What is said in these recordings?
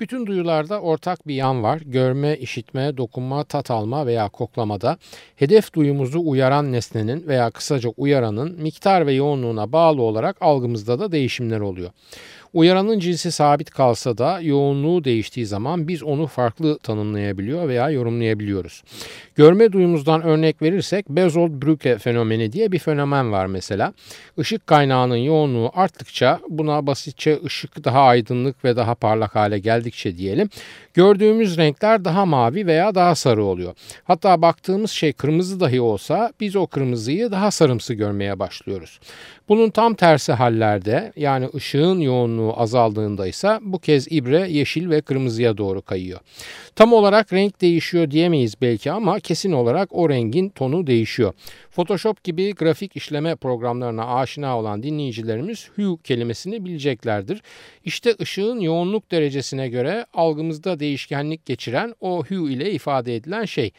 Bütün duyularda ortak bir yan var. Görme, işitme, dokunma, tat alma veya koklamada hedef duyumuzu uyaran nesnenin veya kısaca uyaranın miktar ve yoğunluğuna bağlı olarak algımızda da değişimler oluyor. Uyaranın cinsi sabit kalsa da yoğunluğu değiştiği zaman biz onu farklı tanımlayabiliyor veya yorumlayabiliyoruz. Görme duyumuzdan örnek verirsek Bezold-Brücke fenomeni diye bir fenomen var mesela. Işık kaynağının yoğunluğu arttıkça buna basitçe ışık daha aydınlık ve daha parlak hale geldikçe diyelim gördüğümüz renkler daha mavi veya daha sarı oluyor. Hatta baktığımız şey kırmızı dahi olsa biz o kırmızıyı daha sarımsı görmeye başlıyoruz. Bunun tam tersi hallerde yani ışığın yoğunluğu azaldığında ise bu kez ibre yeşil ve kırmızıya doğru kayıyor. Tam olarak renk değişiyor diyemeyiz belki ama kesin olarak o rengin tonu değişiyor. Photoshop gibi grafik işleme programlarına aşina olan dinleyicilerimiz hue kelimesini bileceklerdir. İşte ışığın yoğunluk derecesine göre algımızda değişkenlik geçiren o hue ile ifade edilen şey.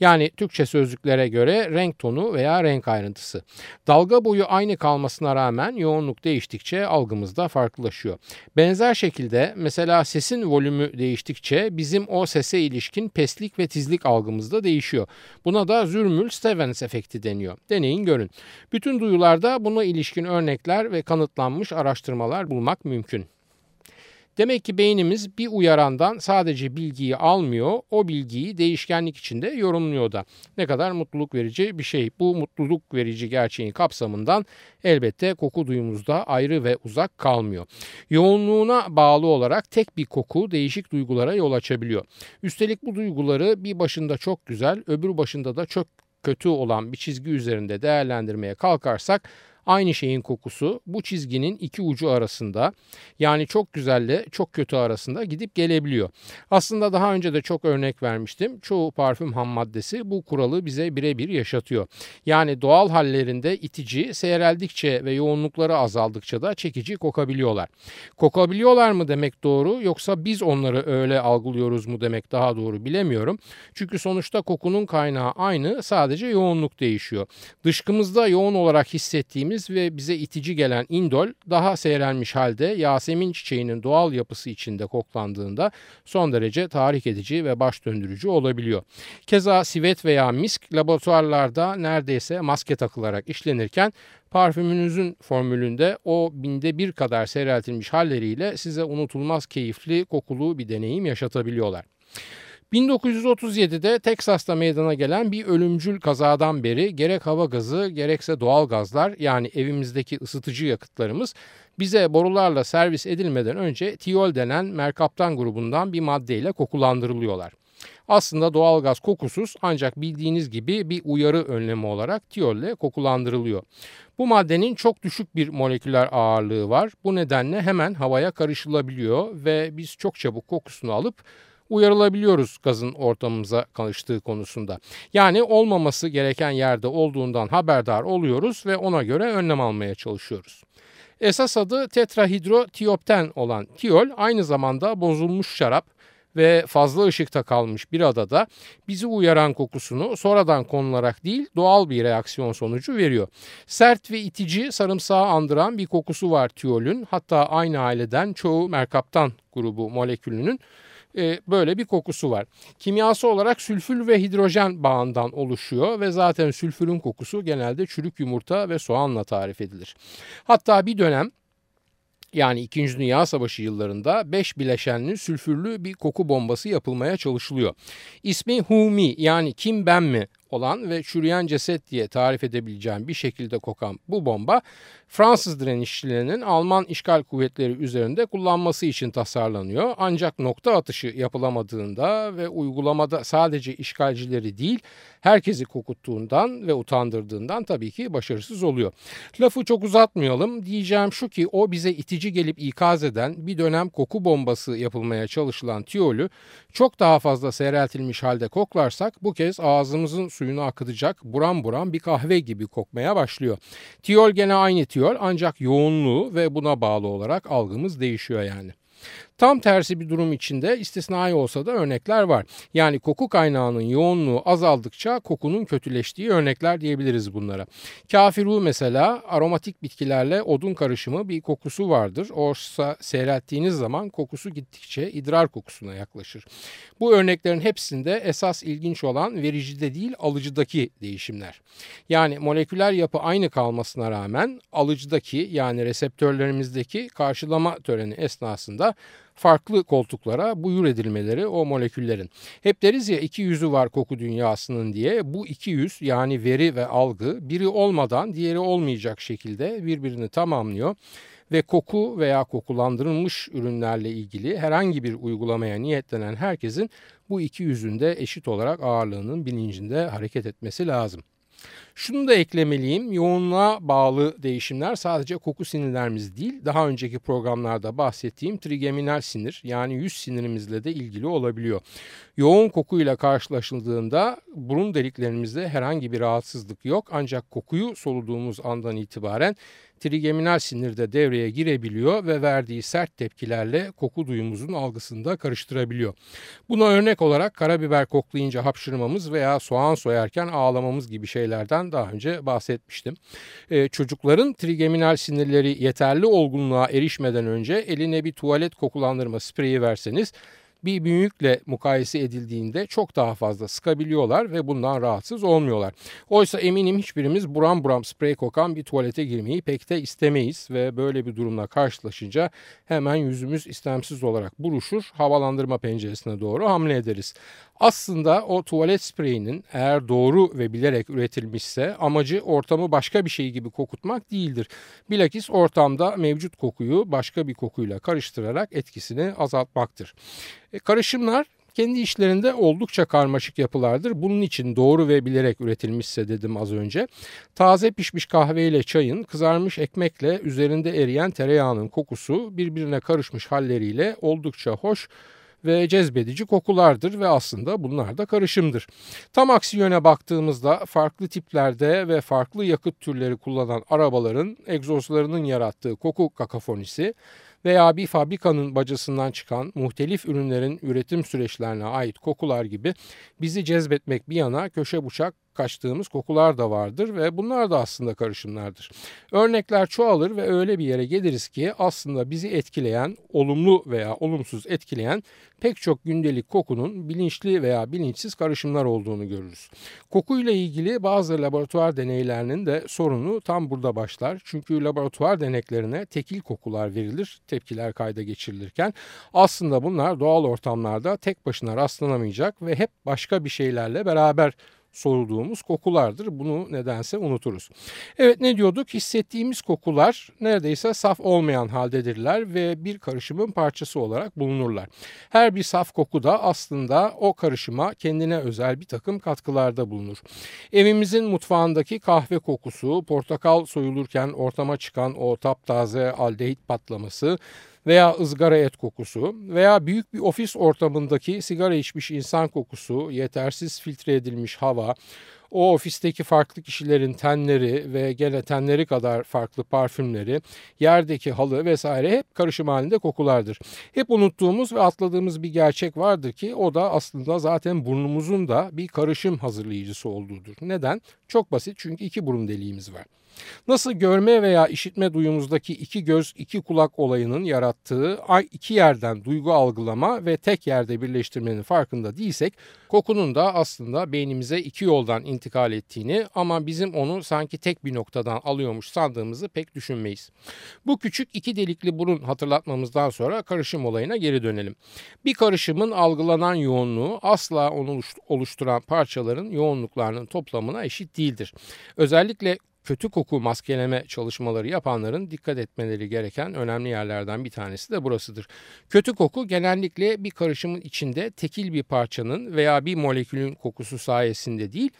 Yani Türkçe sözlüklere göre renk tonu veya renk ayrıntısı. Dalga boyu aynı kalmasına rağmen yoğunluk değiştikçe algımızda farklılaşıyor. Benzer şekilde mesela sesin volümü değiştikçe bizim o sese ilişkin peslik ve tizlik algımızda değişiyor. Buna da Zürmül-Stevens efekti deniyor. Deneyin görün. Bütün duyularda buna ilişkin örnekler ve kanıtlanmış araştırmalar bulmak mümkün. Demek ki beynimiz bir uyarandan sadece bilgiyi almıyor, o bilgiyi değişkenlik içinde yorumluyor da. Ne kadar mutluluk verici bir şey. Bu mutluluk verici gerçeğin kapsamından elbette koku duyumuzda ayrı ve uzak kalmıyor. Yoğunluğuna bağlı olarak tek bir koku değişik duygulara yol açabiliyor. Üstelik bu duyguları bir başında çok güzel, öbür başında da çok kötü olan bir çizgi üzerinde değerlendirmeye kalkarsak aynı şeyin kokusu bu çizginin iki ucu arasında yani çok güzelle çok kötü arasında gidip gelebiliyor. Aslında daha önce de çok örnek vermiştim. Çoğu parfüm ham maddesi bu kuralı bize birebir yaşatıyor. Yani doğal hallerinde itici, seyreldikçe ve yoğunlukları azaldıkça da çekici kokabiliyorlar. Kokabiliyorlar mı demek doğru yoksa biz onları öyle algılıyoruz mu demek daha doğru bilemiyorum. Çünkü sonuçta kokunun kaynağı aynı sadece yoğunluk değişiyor. Dışkımızda yoğun olarak hissettiğimiz sevdiğimiz ve bize itici gelen indol daha seyrelmiş halde Yasemin çiçeğinin doğal yapısı içinde koklandığında son derece tahrik edici ve baş döndürücü olabiliyor. Keza sivet veya misk laboratuvarlarda neredeyse maske takılarak işlenirken parfümünüzün formülünde o binde bir kadar seyreltilmiş halleriyle size unutulmaz keyifli kokulu bir deneyim yaşatabiliyorlar. 1937'de Teksas'ta meydana gelen bir ölümcül kazadan beri gerek hava gazı gerekse doğal gazlar yani evimizdeki ısıtıcı yakıtlarımız bize borularla servis edilmeden önce tiol denen merkaptan grubundan bir maddeyle kokulandırılıyorlar. Aslında doğal gaz kokusuz ancak bildiğiniz gibi bir uyarı önlemi olarak tiyolle kokulandırılıyor. Bu maddenin çok düşük bir moleküler ağırlığı var. Bu nedenle hemen havaya karışılabiliyor ve biz çok çabuk kokusunu alıp uyarılabiliyoruz gazın ortamımıza karıştığı konusunda. Yani olmaması gereken yerde olduğundan haberdar oluyoruz ve ona göre önlem almaya çalışıyoruz. Esas adı tetrahidrotiopten olan tiol aynı zamanda bozulmuş şarap ve fazla ışıkta kalmış bir adada bizi uyaran kokusunu sonradan konularak değil doğal bir reaksiyon sonucu veriyor. Sert ve itici sarımsağı andıran bir kokusu var tiolün hatta aynı aileden çoğu merkaptan grubu molekülünün e, böyle bir kokusu var. Kimyası olarak sülfür ve hidrojen bağından oluşuyor ve zaten sülfürün kokusu genelde çürük yumurta ve soğanla tarif edilir. Hatta bir dönem yani 2. Dünya Savaşı yıllarında 5 bileşenli sülfürlü bir koku bombası yapılmaya çalışılıyor. İsmi Me yani kim ben mi olan ve çürüyen ceset diye tarif edebileceğim bir şekilde kokan bu bomba Fransız direnişçilerinin Alman işgal kuvvetleri üzerinde kullanması için tasarlanıyor. Ancak nokta atışı yapılamadığında ve uygulamada sadece işgalcileri değil herkesi kokuttuğundan ve utandırdığından tabii ki başarısız oluyor. Lafı çok uzatmayalım. Diyeceğim şu ki o bize itici gelip ikaz eden bir dönem koku bombası yapılmaya çalışılan tiyolü çok daha fazla seyreltilmiş halde koklarsak bu kez ağzımızın suyunu akıtacak buram buram bir kahve gibi kokmaya başlıyor. Tiyol gene aynı tiyol ancak yoğunluğu ve buna bağlı olarak algımız değişiyor yani. Tam tersi bir durum içinde istisnai olsa da örnekler var. Yani koku kaynağının yoğunluğu azaldıkça kokunun kötüleştiği örnekler diyebiliriz bunlara. Kafiru mesela aromatik bitkilerle odun karışımı bir kokusu vardır. Oysa seyrettiğiniz zaman kokusu gittikçe idrar kokusuna yaklaşır. Bu örneklerin hepsinde esas ilginç olan vericide değil alıcıdaki değişimler. Yani moleküler yapı aynı kalmasına rağmen alıcıdaki yani reseptörlerimizdeki karşılama töreni esnasında farklı koltuklara buyur edilmeleri o moleküllerin. Hep deriz ya iki yüzü var koku dünyasının diye. Bu iki yüz yani veri ve algı biri olmadan diğeri olmayacak şekilde birbirini tamamlıyor ve koku veya kokulandırılmış ürünlerle ilgili herhangi bir uygulamaya niyetlenen herkesin bu iki yüzünde eşit olarak ağırlığının bilincinde hareket etmesi lazım. Şunu da eklemeliyim. Yoğunluğa bağlı değişimler sadece koku sinirlerimiz değil, daha önceki programlarda bahsettiğim trigeminal sinir yani yüz sinirimizle de ilgili olabiliyor. Yoğun kokuyla karşılaşıldığında burun deliklerimizde herhangi bir rahatsızlık yok ancak kokuyu soluduğumuz andan itibaren trigeminal sinir de devreye girebiliyor ve verdiği sert tepkilerle koku duyumuzun algısını da karıştırabiliyor. Buna örnek olarak karabiber koklayınca hapşırmamız veya soğan soyarken ağlamamız gibi şeylerden daha önce bahsetmiştim. Ee, çocukların trigeminal sinirleri yeterli olgunluğa erişmeden önce eline bir tuvalet kokulandırma spreyi verseniz bir büyükle mukayese edildiğinde çok daha fazla sıkabiliyorlar ve bundan rahatsız olmuyorlar. Oysa eminim hiçbirimiz buram buram sprey kokan bir tuvalete girmeyi pek de istemeyiz ve böyle bir durumla karşılaşınca hemen yüzümüz istemsiz olarak buruşur, havalandırma penceresine doğru hamle ederiz. Aslında o tuvalet spreyinin eğer doğru ve bilerek üretilmişse amacı ortamı başka bir şey gibi kokutmak değildir. Bilakis ortamda mevcut kokuyu başka bir kokuyla karıştırarak etkisini azaltmaktır. E, karışımlar kendi işlerinde oldukça karmaşık yapılardır. Bunun için doğru ve bilerek üretilmişse dedim az önce. Taze pişmiş kahve ile çayın, kızarmış ekmekle üzerinde eriyen tereyağının kokusu birbirine karışmış halleriyle oldukça hoş ve cezbedici kokulardır ve aslında bunlar da karışımdır. Tam aksi yöne baktığımızda farklı tiplerde ve farklı yakıt türleri kullanan arabaların egzozlarının yarattığı koku kakafonisi veya bir fabrikanın bacasından çıkan muhtelif ürünlerin üretim süreçlerine ait kokular gibi bizi cezbetmek bir yana köşe bucak kaçtığımız kokular da vardır ve bunlar da aslında karışımlardır. Örnekler çoğalır ve öyle bir yere geliriz ki aslında bizi etkileyen, olumlu veya olumsuz etkileyen pek çok gündelik kokunun bilinçli veya bilinçsiz karışımlar olduğunu görürüz. Kokuyla ilgili bazı laboratuvar deneylerinin de sorunu tam burada başlar. Çünkü laboratuvar deneklerine tekil kokular verilir, tepkiler kayda geçirilirken aslında bunlar doğal ortamlarda tek başına rastlanamayacak ve hep başka bir şeylerle beraber soluduğumuz kokulardır. Bunu nedense unuturuz. Evet ne diyorduk? Hissettiğimiz kokular neredeyse saf olmayan haldedirler ve bir karışımın parçası olarak bulunurlar. Her bir saf koku da aslında o karışıma kendine özel bir takım katkılarda bulunur. Evimizin mutfağındaki kahve kokusu, portakal soyulurken ortama çıkan o taptaze aldehit patlaması, veya ızgara et kokusu veya büyük bir ofis ortamındaki sigara içmiş insan kokusu, yetersiz filtre edilmiş hava, o ofisteki farklı kişilerin tenleri ve gene tenleri kadar farklı parfümleri, yerdeki halı vesaire hep karışım halinde kokulardır. Hep unuttuğumuz ve atladığımız bir gerçek vardır ki o da aslında zaten burnumuzun da bir karışım hazırlayıcısı olduğudur. Neden? Çok basit çünkü iki burun deliğimiz var. Nasıl görme veya işitme duyumuzdaki iki göz iki kulak olayının yarattığı iki yerden duygu algılama ve tek yerde birleştirmenin farkında değilsek kokunun da aslında beynimize iki yoldan intikal ettiğini ama bizim onu sanki tek bir noktadan alıyormuş sandığımızı pek düşünmeyiz. Bu küçük iki delikli burun hatırlatmamızdan sonra karışım olayına geri dönelim. Bir karışımın algılanan yoğunluğu asla onu oluşturan parçaların yoğunluklarının toplamına eşit değildir. Özellikle kötü koku maskeleme çalışmaları yapanların dikkat etmeleri gereken önemli yerlerden bir tanesi de burasıdır. Kötü koku genellikle bir karışımın içinde tekil bir parçanın veya bir molekülün kokusu sayesinde değil,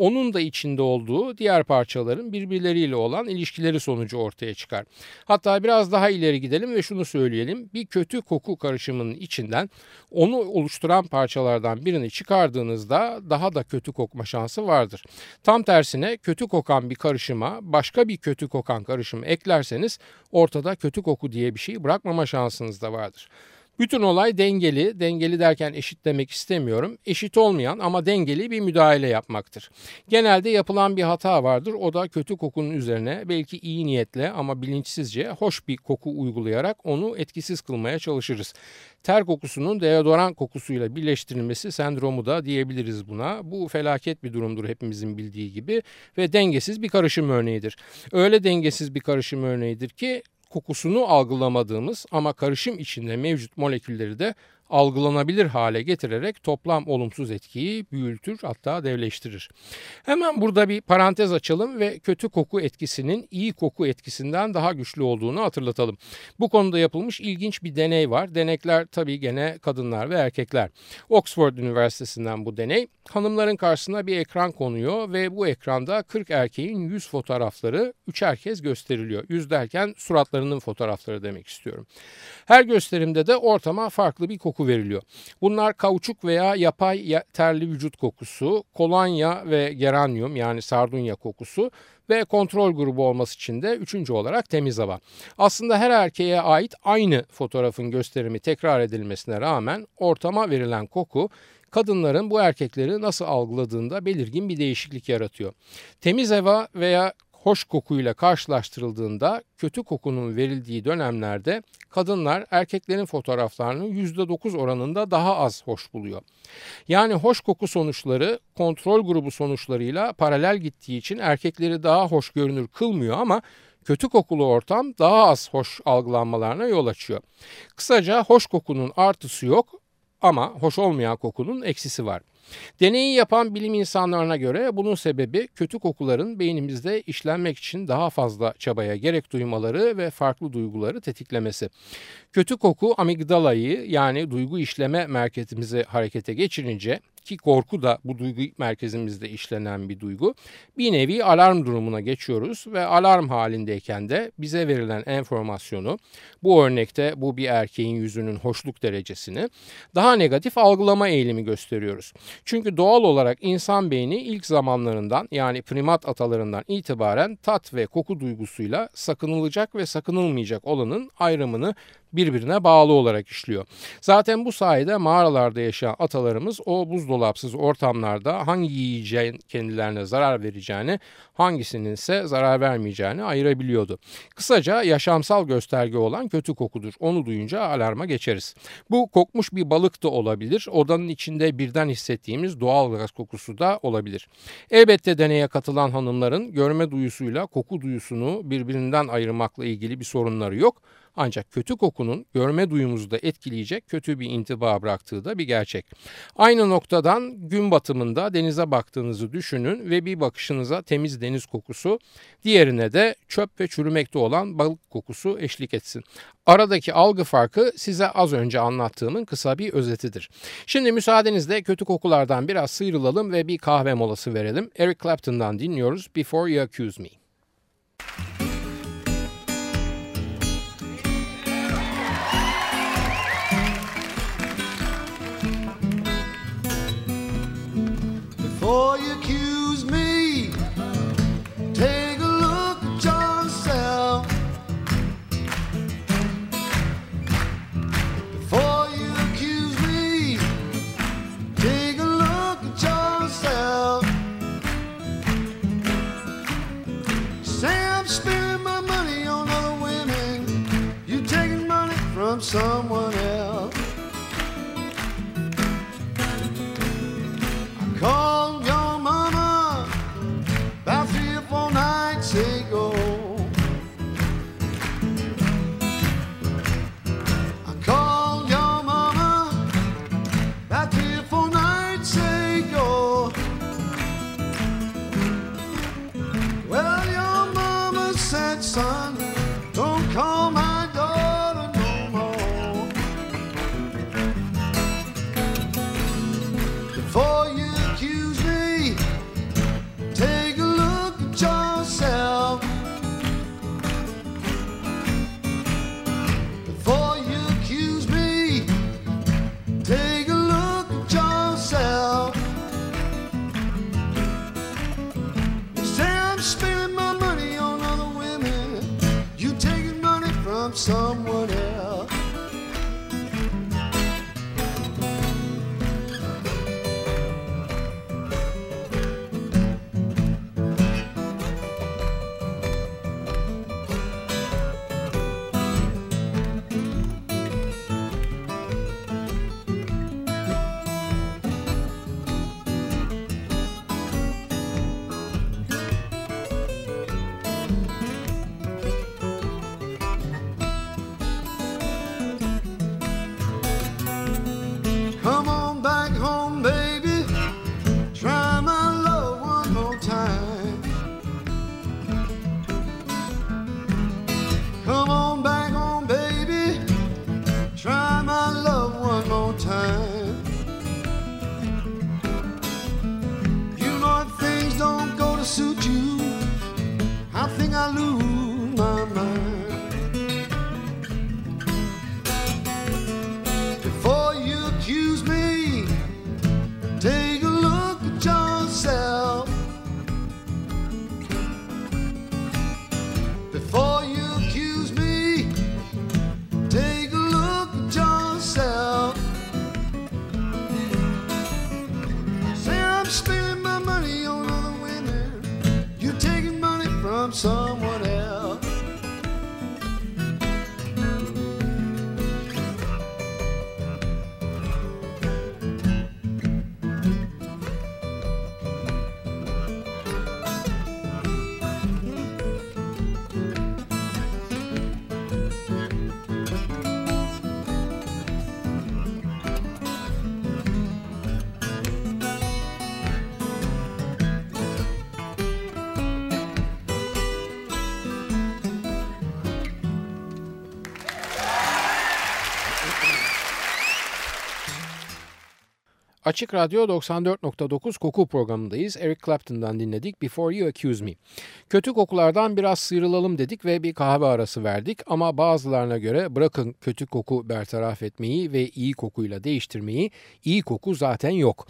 onun da içinde olduğu diğer parçaların birbirleriyle olan ilişkileri sonucu ortaya çıkar. Hatta biraz daha ileri gidelim ve şunu söyleyelim. Bir kötü koku karışımının içinden onu oluşturan parçalardan birini çıkardığınızda daha da kötü kokma şansı vardır. Tam tersine kötü kokan bir karışıma başka bir kötü kokan karışım eklerseniz ortada kötü koku diye bir şey bırakmama şansınız da vardır. Bütün olay dengeli, dengeli derken eşit demek istemiyorum. Eşit olmayan ama dengeli bir müdahale yapmaktır. Genelde yapılan bir hata vardır. O da kötü kokunun üzerine belki iyi niyetle ama bilinçsizce hoş bir koku uygulayarak onu etkisiz kılmaya çalışırız. Ter kokusunun deodoran kokusuyla birleştirilmesi sendromu da diyebiliriz buna. Bu felaket bir durumdur hepimizin bildiği gibi ve dengesiz bir karışım örneğidir. Öyle dengesiz bir karışım örneğidir ki kokusunu algılamadığımız ama karışım içinde mevcut molekülleri de algılanabilir hale getirerek toplam olumsuz etkiyi büyütür hatta devleştirir. Hemen burada bir parantez açalım ve kötü koku etkisinin iyi koku etkisinden daha güçlü olduğunu hatırlatalım. Bu konuda yapılmış ilginç bir deney var. Denekler tabii gene kadınlar ve erkekler. Oxford Üniversitesi'nden bu deney. Hanımların karşısına bir ekran konuyor ve bu ekranda 40 erkeğin yüz fotoğrafları üçer kez gösteriliyor. Yüz derken suratlarının fotoğrafları demek istiyorum. Her gösterimde de ortama farklı bir koku koku veriliyor. Bunlar kauçuk veya yapay terli vücut kokusu, kolonya ve geranyum yani sardunya kokusu ve kontrol grubu olması için de üçüncü olarak temiz hava. Aslında her erkeğe ait aynı fotoğrafın gösterimi tekrar edilmesine rağmen ortama verilen koku kadınların bu erkekleri nasıl algıladığında belirgin bir değişiklik yaratıyor. Temiz hava veya hoş kokuyla karşılaştırıldığında kötü kokunun verildiği dönemlerde kadınlar erkeklerin fotoğraflarını %9 oranında daha az hoş buluyor. Yani hoş koku sonuçları kontrol grubu sonuçlarıyla paralel gittiği için erkekleri daha hoş görünür kılmıyor ama kötü kokulu ortam daha az hoş algılanmalarına yol açıyor. Kısaca hoş kokunun artısı yok ama hoş olmayan kokunun eksisi var. Deneyi yapan bilim insanlarına göre bunun sebebi kötü kokuların beynimizde işlenmek için daha fazla çabaya gerek duymaları ve farklı duyguları tetiklemesi. Kötü koku amigdalayı yani duygu işleme merkezimizi harekete geçirince ki korku da bu duygu merkezimizde işlenen bir duygu. Bir nevi alarm durumuna geçiyoruz ve alarm halindeyken de bize verilen enformasyonu bu örnekte bu bir erkeğin yüzünün hoşluk derecesini daha negatif algılama eğilimi gösteriyoruz. Çünkü doğal olarak insan beyni ilk zamanlarından yani primat atalarından itibaren tat ve koku duygusuyla sakınılacak ve sakınılmayacak olanın ayrımını birbirine bağlı olarak işliyor. Zaten bu sayede mağaralarda yaşayan atalarımız o buzdolapsız ortamlarda hangi yiyeceğin kendilerine zarar vereceğini, hangisinin ise zarar vermeyeceğini ayırabiliyordu. Kısaca yaşamsal gösterge olan kötü kokudur. Onu duyunca alarma geçeriz. Bu kokmuş bir balık da olabilir. Odanın içinde birden hissettiğimiz doğal gaz kokusu da olabilir. Elbette deneye katılan hanımların görme duyusuyla koku duyusunu birbirinden ayırmakla ilgili bir sorunları yok. Ancak kötü kokunun görme duyumuzu da etkileyecek kötü bir intiba bıraktığı da bir gerçek. Aynı noktadan gün batımında denize baktığınızı düşünün ve bir bakışınıza temiz deniz kokusu, diğerine de çöp ve çürümekte olan balık kokusu eşlik etsin. Aradaki algı farkı size az önce anlattığımın kısa bir özetidir. Şimdi müsaadenizle kötü kokulardan biraz sıyrılalım ve bir kahve molası verelim. Eric Clapton'dan dinliyoruz Before You Accuse Me. Someone Açık Radyo 94.9 koku programındayız. Eric Clapton'dan dinledik Before You Accuse Me. Kötü kokulardan biraz sıyrılalım dedik ve bir kahve arası verdik ama bazılarına göre bırakın kötü koku bertaraf etmeyi ve iyi kokuyla değiştirmeyi, iyi koku zaten yok.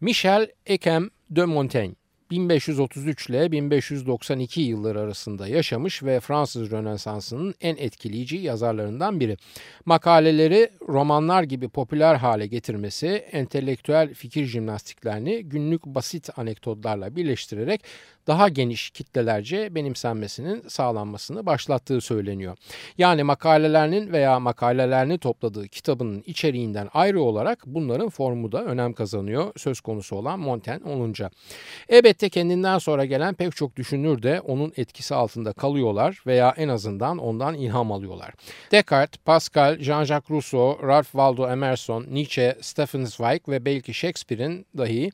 Michel Ekem de Montaigne 1533 ile 1592 yılları arasında yaşamış ve Fransız Rönesansı'nın en etkileyici yazarlarından biri. Makaleleri romanlar gibi popüler hale getirmesi, entelektüel fikir jimnastiklerini günlük basit anekdotlarla birleştirerek daha geniş kitlelerce benimsenmesinin sağlanmasını başlattığı söyleniyor. Yani makalelerinin veya makalelerini topladığı kitabının içeriğinden ayrı olarak bunların formu da önem kazanıyor söz konusu olan Montaigne olunca. Elbette kendinden sonra gelen pek çok düşünür de onun etkisi altında kalıyorlar veya en azından ondan ilham alıyorlar. Descartes, Pascal, Jean-Jacques Rousseau, Ralph Waldo Emerson, Nietzsche, Stephen Zweig ve belki Shakespeare'in dahi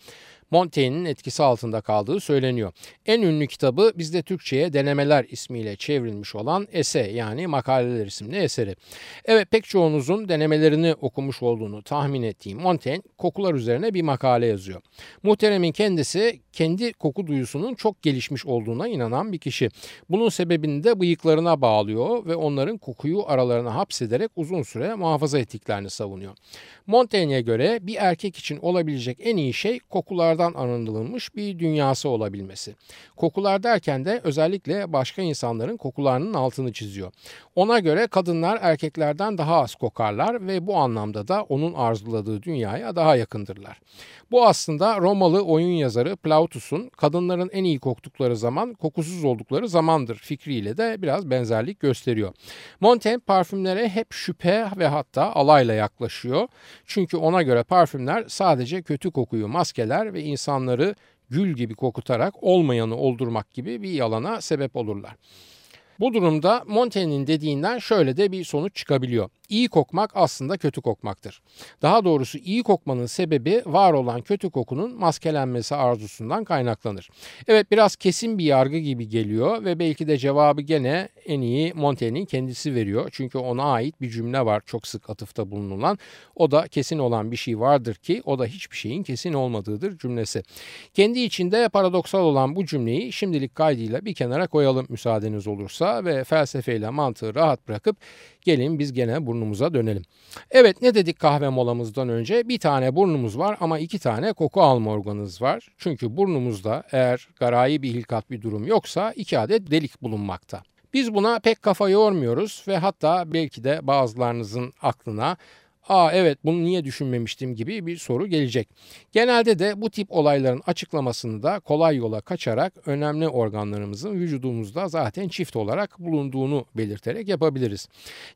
Montaigne'in etkisi altında kaldığı söyleniyor. En ünlü kitabı bizde Türkçe'ye Denemeler ismiyle çevrilmiş olan Ese yani Makaleler isimli eseri. Evet pek çoğunuzun denemelerini okumuş olduğunu tahmin ettiğim Montaigne kokular üzerine bir makale yazıyor. Muhteremin kendisi kendi koku duyusunun çok gelişmiş olduğuna inanan bir kişi. Bunun sebebini de bıyıklarına bağlıyor ve onların kokuyu aralarına hapsederek uzun süre muhafaza ettiklerini savunuyor. Montaigne'e göre bir erkek için olabilecek en iyi şey kokulardan arındırılmış bir dünyası olabilmesi. Kokular derken de özellikle başka insanların kokularının altını çiziyor. Ona göre kadınlar erkeklerden daha az kokarlar ve bu anlamda da onun arzuladığı dünyaya daha yakındırlar. Bu aslında Romalı oyun yazarı Plautus'un kadınların en iyi koktukları zaman kokusuz oldukları zamandır fikriyle de biraz benzerlik gösteriyor. Montaigne parfümlere hep şüphe ve hatta alayla yaklaşıyor. Çünkü ona göre parfümler sadece kötü kokuyu maskeler ve insanları gül gibi kokutarak olmayanı oldurmak gibi bir yalana sebep olurlar. Bu durumda Montaigne'in dediğinden şöyle de bir sonuç çıkabiliyor. İyi kokmak aslında kötü kokmaktır. Daha doğrusu iyi kokmanın sebebi var olan kötü kokunun maskelenmesi arzusundan kaynaklanır. Evet biraz kesin bir yargı gibi geliyor ve belki de cevabı gene en iyi Montaigne'in kendisi veriyor. Çünkü ona ait bir cümle var çok sık atıfta bulunulan. O da kesin olan bir şey vardır ki o da hiçbir şeyin kesin olmadığıdır cümlesi. Kendi içinde paradoksal olan bu cümleyi şimdilik kaydıyla bir kenara koyalım müsaadeniz olursa ve felsefeyle mantığı rahat bırakıp gelin biz gene burnumuza dönelim. Evet ne dedik kahve molamızdan önce? Bir tane burnumuz var ama iki tane koku alma organımız var. Çünkü burnumuzda eğer garayi bir hilkat bir durum yoksa iki adet delik bulunmakta. Biz buna pek kafa yormuyoruz ve hatta belki de bazılarınızın aklına ''Aa evet bunu niye düşünmemiştim?'' gibi bir soru gelecek. Genelde de bu tip olayların açıklamasını da kolay yola kaçarak önemli organlarımızın vücudumuzda zaten çift olarak bulunduğunu belirterek yapabiliriz.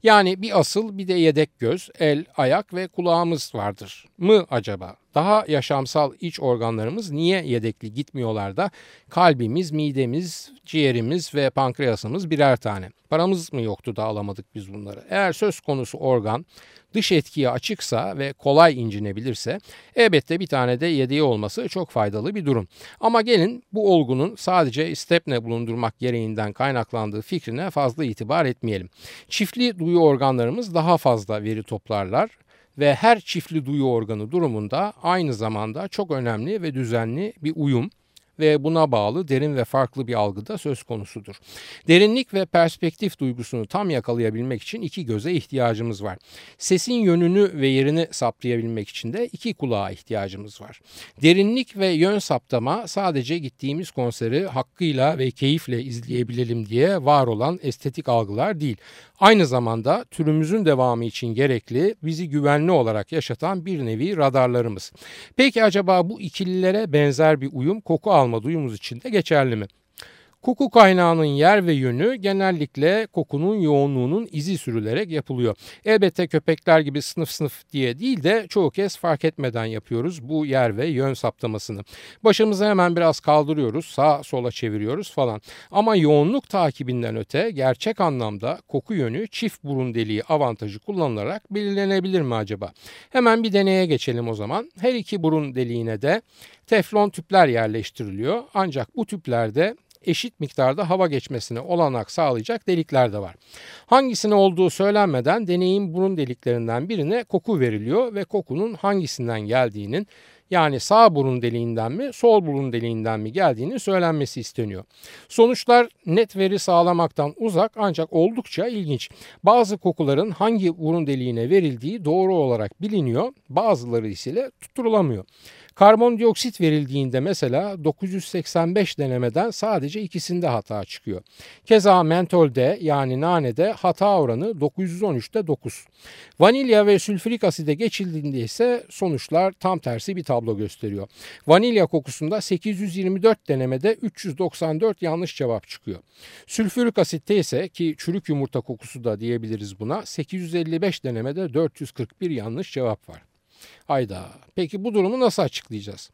Yani bir asıl bir de yedek göz, el, ayak ve kulağımız vardır mı acaba? Daha yaşamsal iç organlarımız niye yedekli gitmiyorlar da kalbimiz, midemiz, ciğerimiz ve pankreasımız birer tane. Paramız mı yoktu da alamadık biz bunları? Eğer söz konusu organ dış etkiye açıksa ve kolay incinebilirse elbette bir tane de yedeği olması çok faydalı bir durum. Ama gelin bu olgunun sadece stepne bulundurmak gereğinden kaynaklandığı fikrine fazla itibar etmeyelim. Çiftli duyu organlarımız daha fazla veri toplarlar ve her çiftli duyu organı durumunda aynı zamanda çok önemli ve düzenli bir uyum ve buna bağlı derin ve farklı bir algı da söz konusudur. Derinlik ve perspektif duygusunu tam yakalayabilmek için iki göze ihtiyacımız var. Sesin yönünü ve yerini saptayabilmek için de iki kulağa ihtiyacımız var. Derinlik ve yön saptama sadece gittiğimiz konseri hakkıyla ve keyifle izleyebilelim diye var olan estetik algılar değil. Aynı zamanda türümüzün devamı için gerekli, bizi güvenli olarak yaşatan bir nevi radarlarımız. Peki acaba bu ikililere benzer bir uyum koku alma duyumuz için de geçerli mi? Koku kaynağının yer ve yönü genellikle kokunun yoğunluğunun izi sürülerek yapılıyor. Elbette köpekler gibi sınıf sınıf diye değil de çoğu kez fark etmeden yapıyoruz bu yer ve yön saptamasını. Başımızı hemen biraz kaldırıyoruz, sağa sola çeviriyoruz falan. Ama yoğunluk takibinden öte gerçek anlamda koku yönü çift burun deliği avantajı kullanılarak belirlenebilir mi acaba? Hemen bir deneye geçelim o zaman. Her iki burun deliğine de teflon tüpler yerleştiriliyor. Ancak bu tüplerde eşit miktarda hava geçmesine olanak sağlayacak delikler de var. Hangisine olduğu söylenmeden deneyin burun deliklerinden birine koku veriliyor ve kokunun hangisinden geldiğinin yani sağ burun deliğinden mi sol burun deliğinden mi geldiğini söylenmesi isteniyor. Sonuçlar net veri sağlamaktan uzak ancak oldukça ilginç. Bazı kokuların hangi burun deliğine verildiği doğru olarak biliniyor bazıları ise tutturulamıyor. Karbondioksit verildiğinde mesela 985 denemeden sadece ikisinde hata çıkıyor. Keza mentolde yani nanede hata oranı 913'te 9. Vanilya ve sülfürik aside geçildiğinde ise sonuçlar tam tersi bir tablo gösteriyor. Vanilya kokusunda 824 denemede 394 yanlış cevap çıkıyor. Sülfürik asitte ise ki çürük yumurta kokusu da diyebiliriz buna 855 denemede 441 yanlış cevap var. Hayda. Peki bu durumu nasıl açıklayacağız?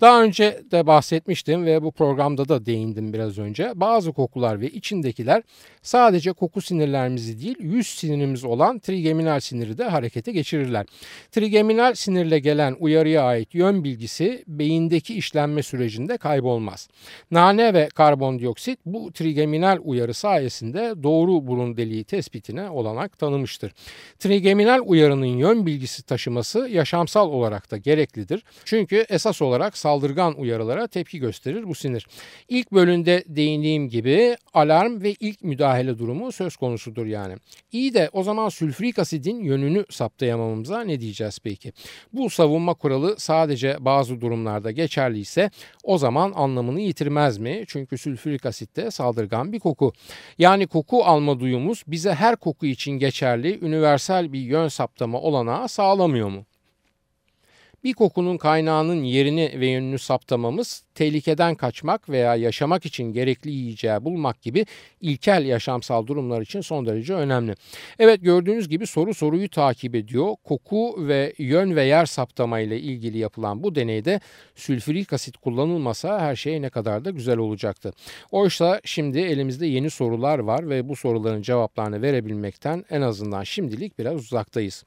Daha önce de bahsetmiştim ve bu programda da değindim biraz önce. Bazı kokular ve içindekiler sadece koku sinirlerimizi değil yüz sinirimiz olan trigeminal siniri de harekete geçirirler. Trigeminal sinirle gelen uyarıya ait yön bilgisi beyindeki işlenme sürecinde kaybolmaz. Nane ve karbondioksit bu trigeminal uyarı sayesinde doğru burun deliği tespitine olanak tanımıştır. Trigeminal uyarının yön bilgisi taşıması yaşamsal olarak da gereklidir. Çünkü esas olarak saldırgan uyarılara tepki gösterir bu sinir. İlk bölümde değindiğim gibi alarm ve ilk müdahale durumu söz konusudur yani. İyi de o zaman sülfürik asidin yönünü saptayamamamıza ne diyeceğiz peki? Bu savunma kuralı sadece bazı durumlarda geçerli ise o zaman anlamını yitirmez mi? Çünkü sülfürik asit de saldırgan bir koku. Yani koku alma duyumuz bize her koku için geçerli universal bir yön saptama olanağı sağlamıyor mu? Bir kokunun kaynağının yerini ve yönünü saptamamız tehlikeden kaçmak veya yaşamak için gerekli yiyeceği bulmak gibi ilkel yaşamsal durumlar için son derece önemli. Evet gördüğünüz gibi soru soruyu takip ediyor. Koku ve yön ve yer saptama ile ilgili yapılan bu deneyde sülfürik asit kullanılmasa her şey ne kadar da güzel olacaktı. Oysa şimdi elimizde yeni sorular var ve bu soruların cevaplarını verebilmekten en azından şimdilik biraz uzaktayız.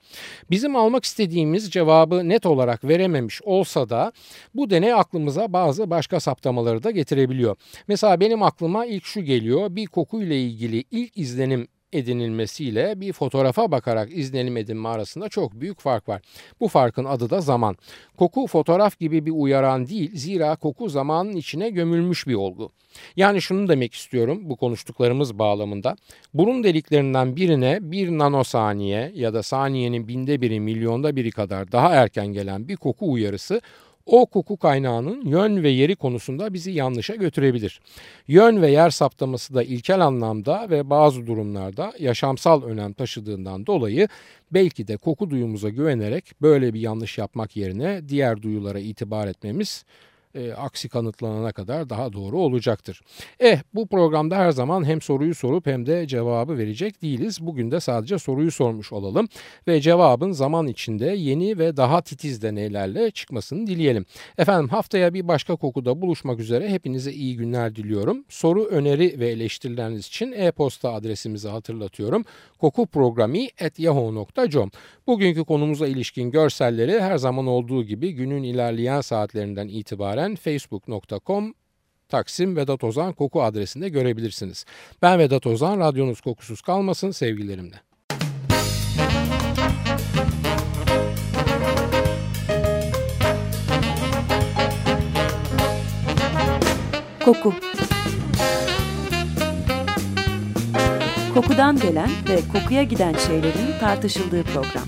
Bizim almak istediğimiz cevabı net olarak verememiş olsa da bu deney aklımıza bazı başka saptamaları da getirebiliyor. Mesela benim aklıma ilk şu geliyor. Bir kokuyla ilgili ilk izlenim edinilmesiyle bir fotoğrafa bakarak izlenim edinme arasında çok büyük fark var. Bu farkın adı da zaman. Koku fotoğraf gibi bir uyaran değil zira koku zamanın içine gömülmüş bir olgu. Yani şunu demek istiyorum bu konuştuklarımız bağlamında. Burun deliklerinden birine bir nanosaniye ya da saniyenin binde biri milyonda biri kadar daha erken gelen bir koku uyarısı o koku kaynağının yön ve yeri konusunda bizi yanlışa götürebilir. Yön ve yer saptaması da ilkel anlamda ve bazı durumlarda yaşamsal önem taşıdığından dolayı belki de koku duyumuza güvenerek böyle bir yanlış yapmak yerine diğer duyulara itibar etmemiz e, aksi kanıtlanana kadar daha doğru olacaktır. Eh bu programda her zaman hem soruyu sorup hem de cevabı verecek değiliz. Bugün de sadece soruyu sormuş olalım ve cevabın zaman içinde yeni ve daha titiz deneylerle çıkmasını dileyelim. Efendim haftaya bir başka kokuda buluşmak üzere hepinize iyi günler diliyorum. Soru, öneri ve eleştirileriniz için e-posta adresimizi hatırlatıyorum. kokuprogrami.yahoo.com Bugünkü konumuza ilişkin görselleri her zaman olduğu gibi günün ilerleyen saatlerinden itibaren facebook.com Taksim Vedat Ozan Koku adresinde görebilirsiniz. Ben Vedat Ozan, radyonuz kokusuz kalmasın sevgilerimle. Koku Kokudan gelen ve kokuya giden şeylerin tartışıldığı program.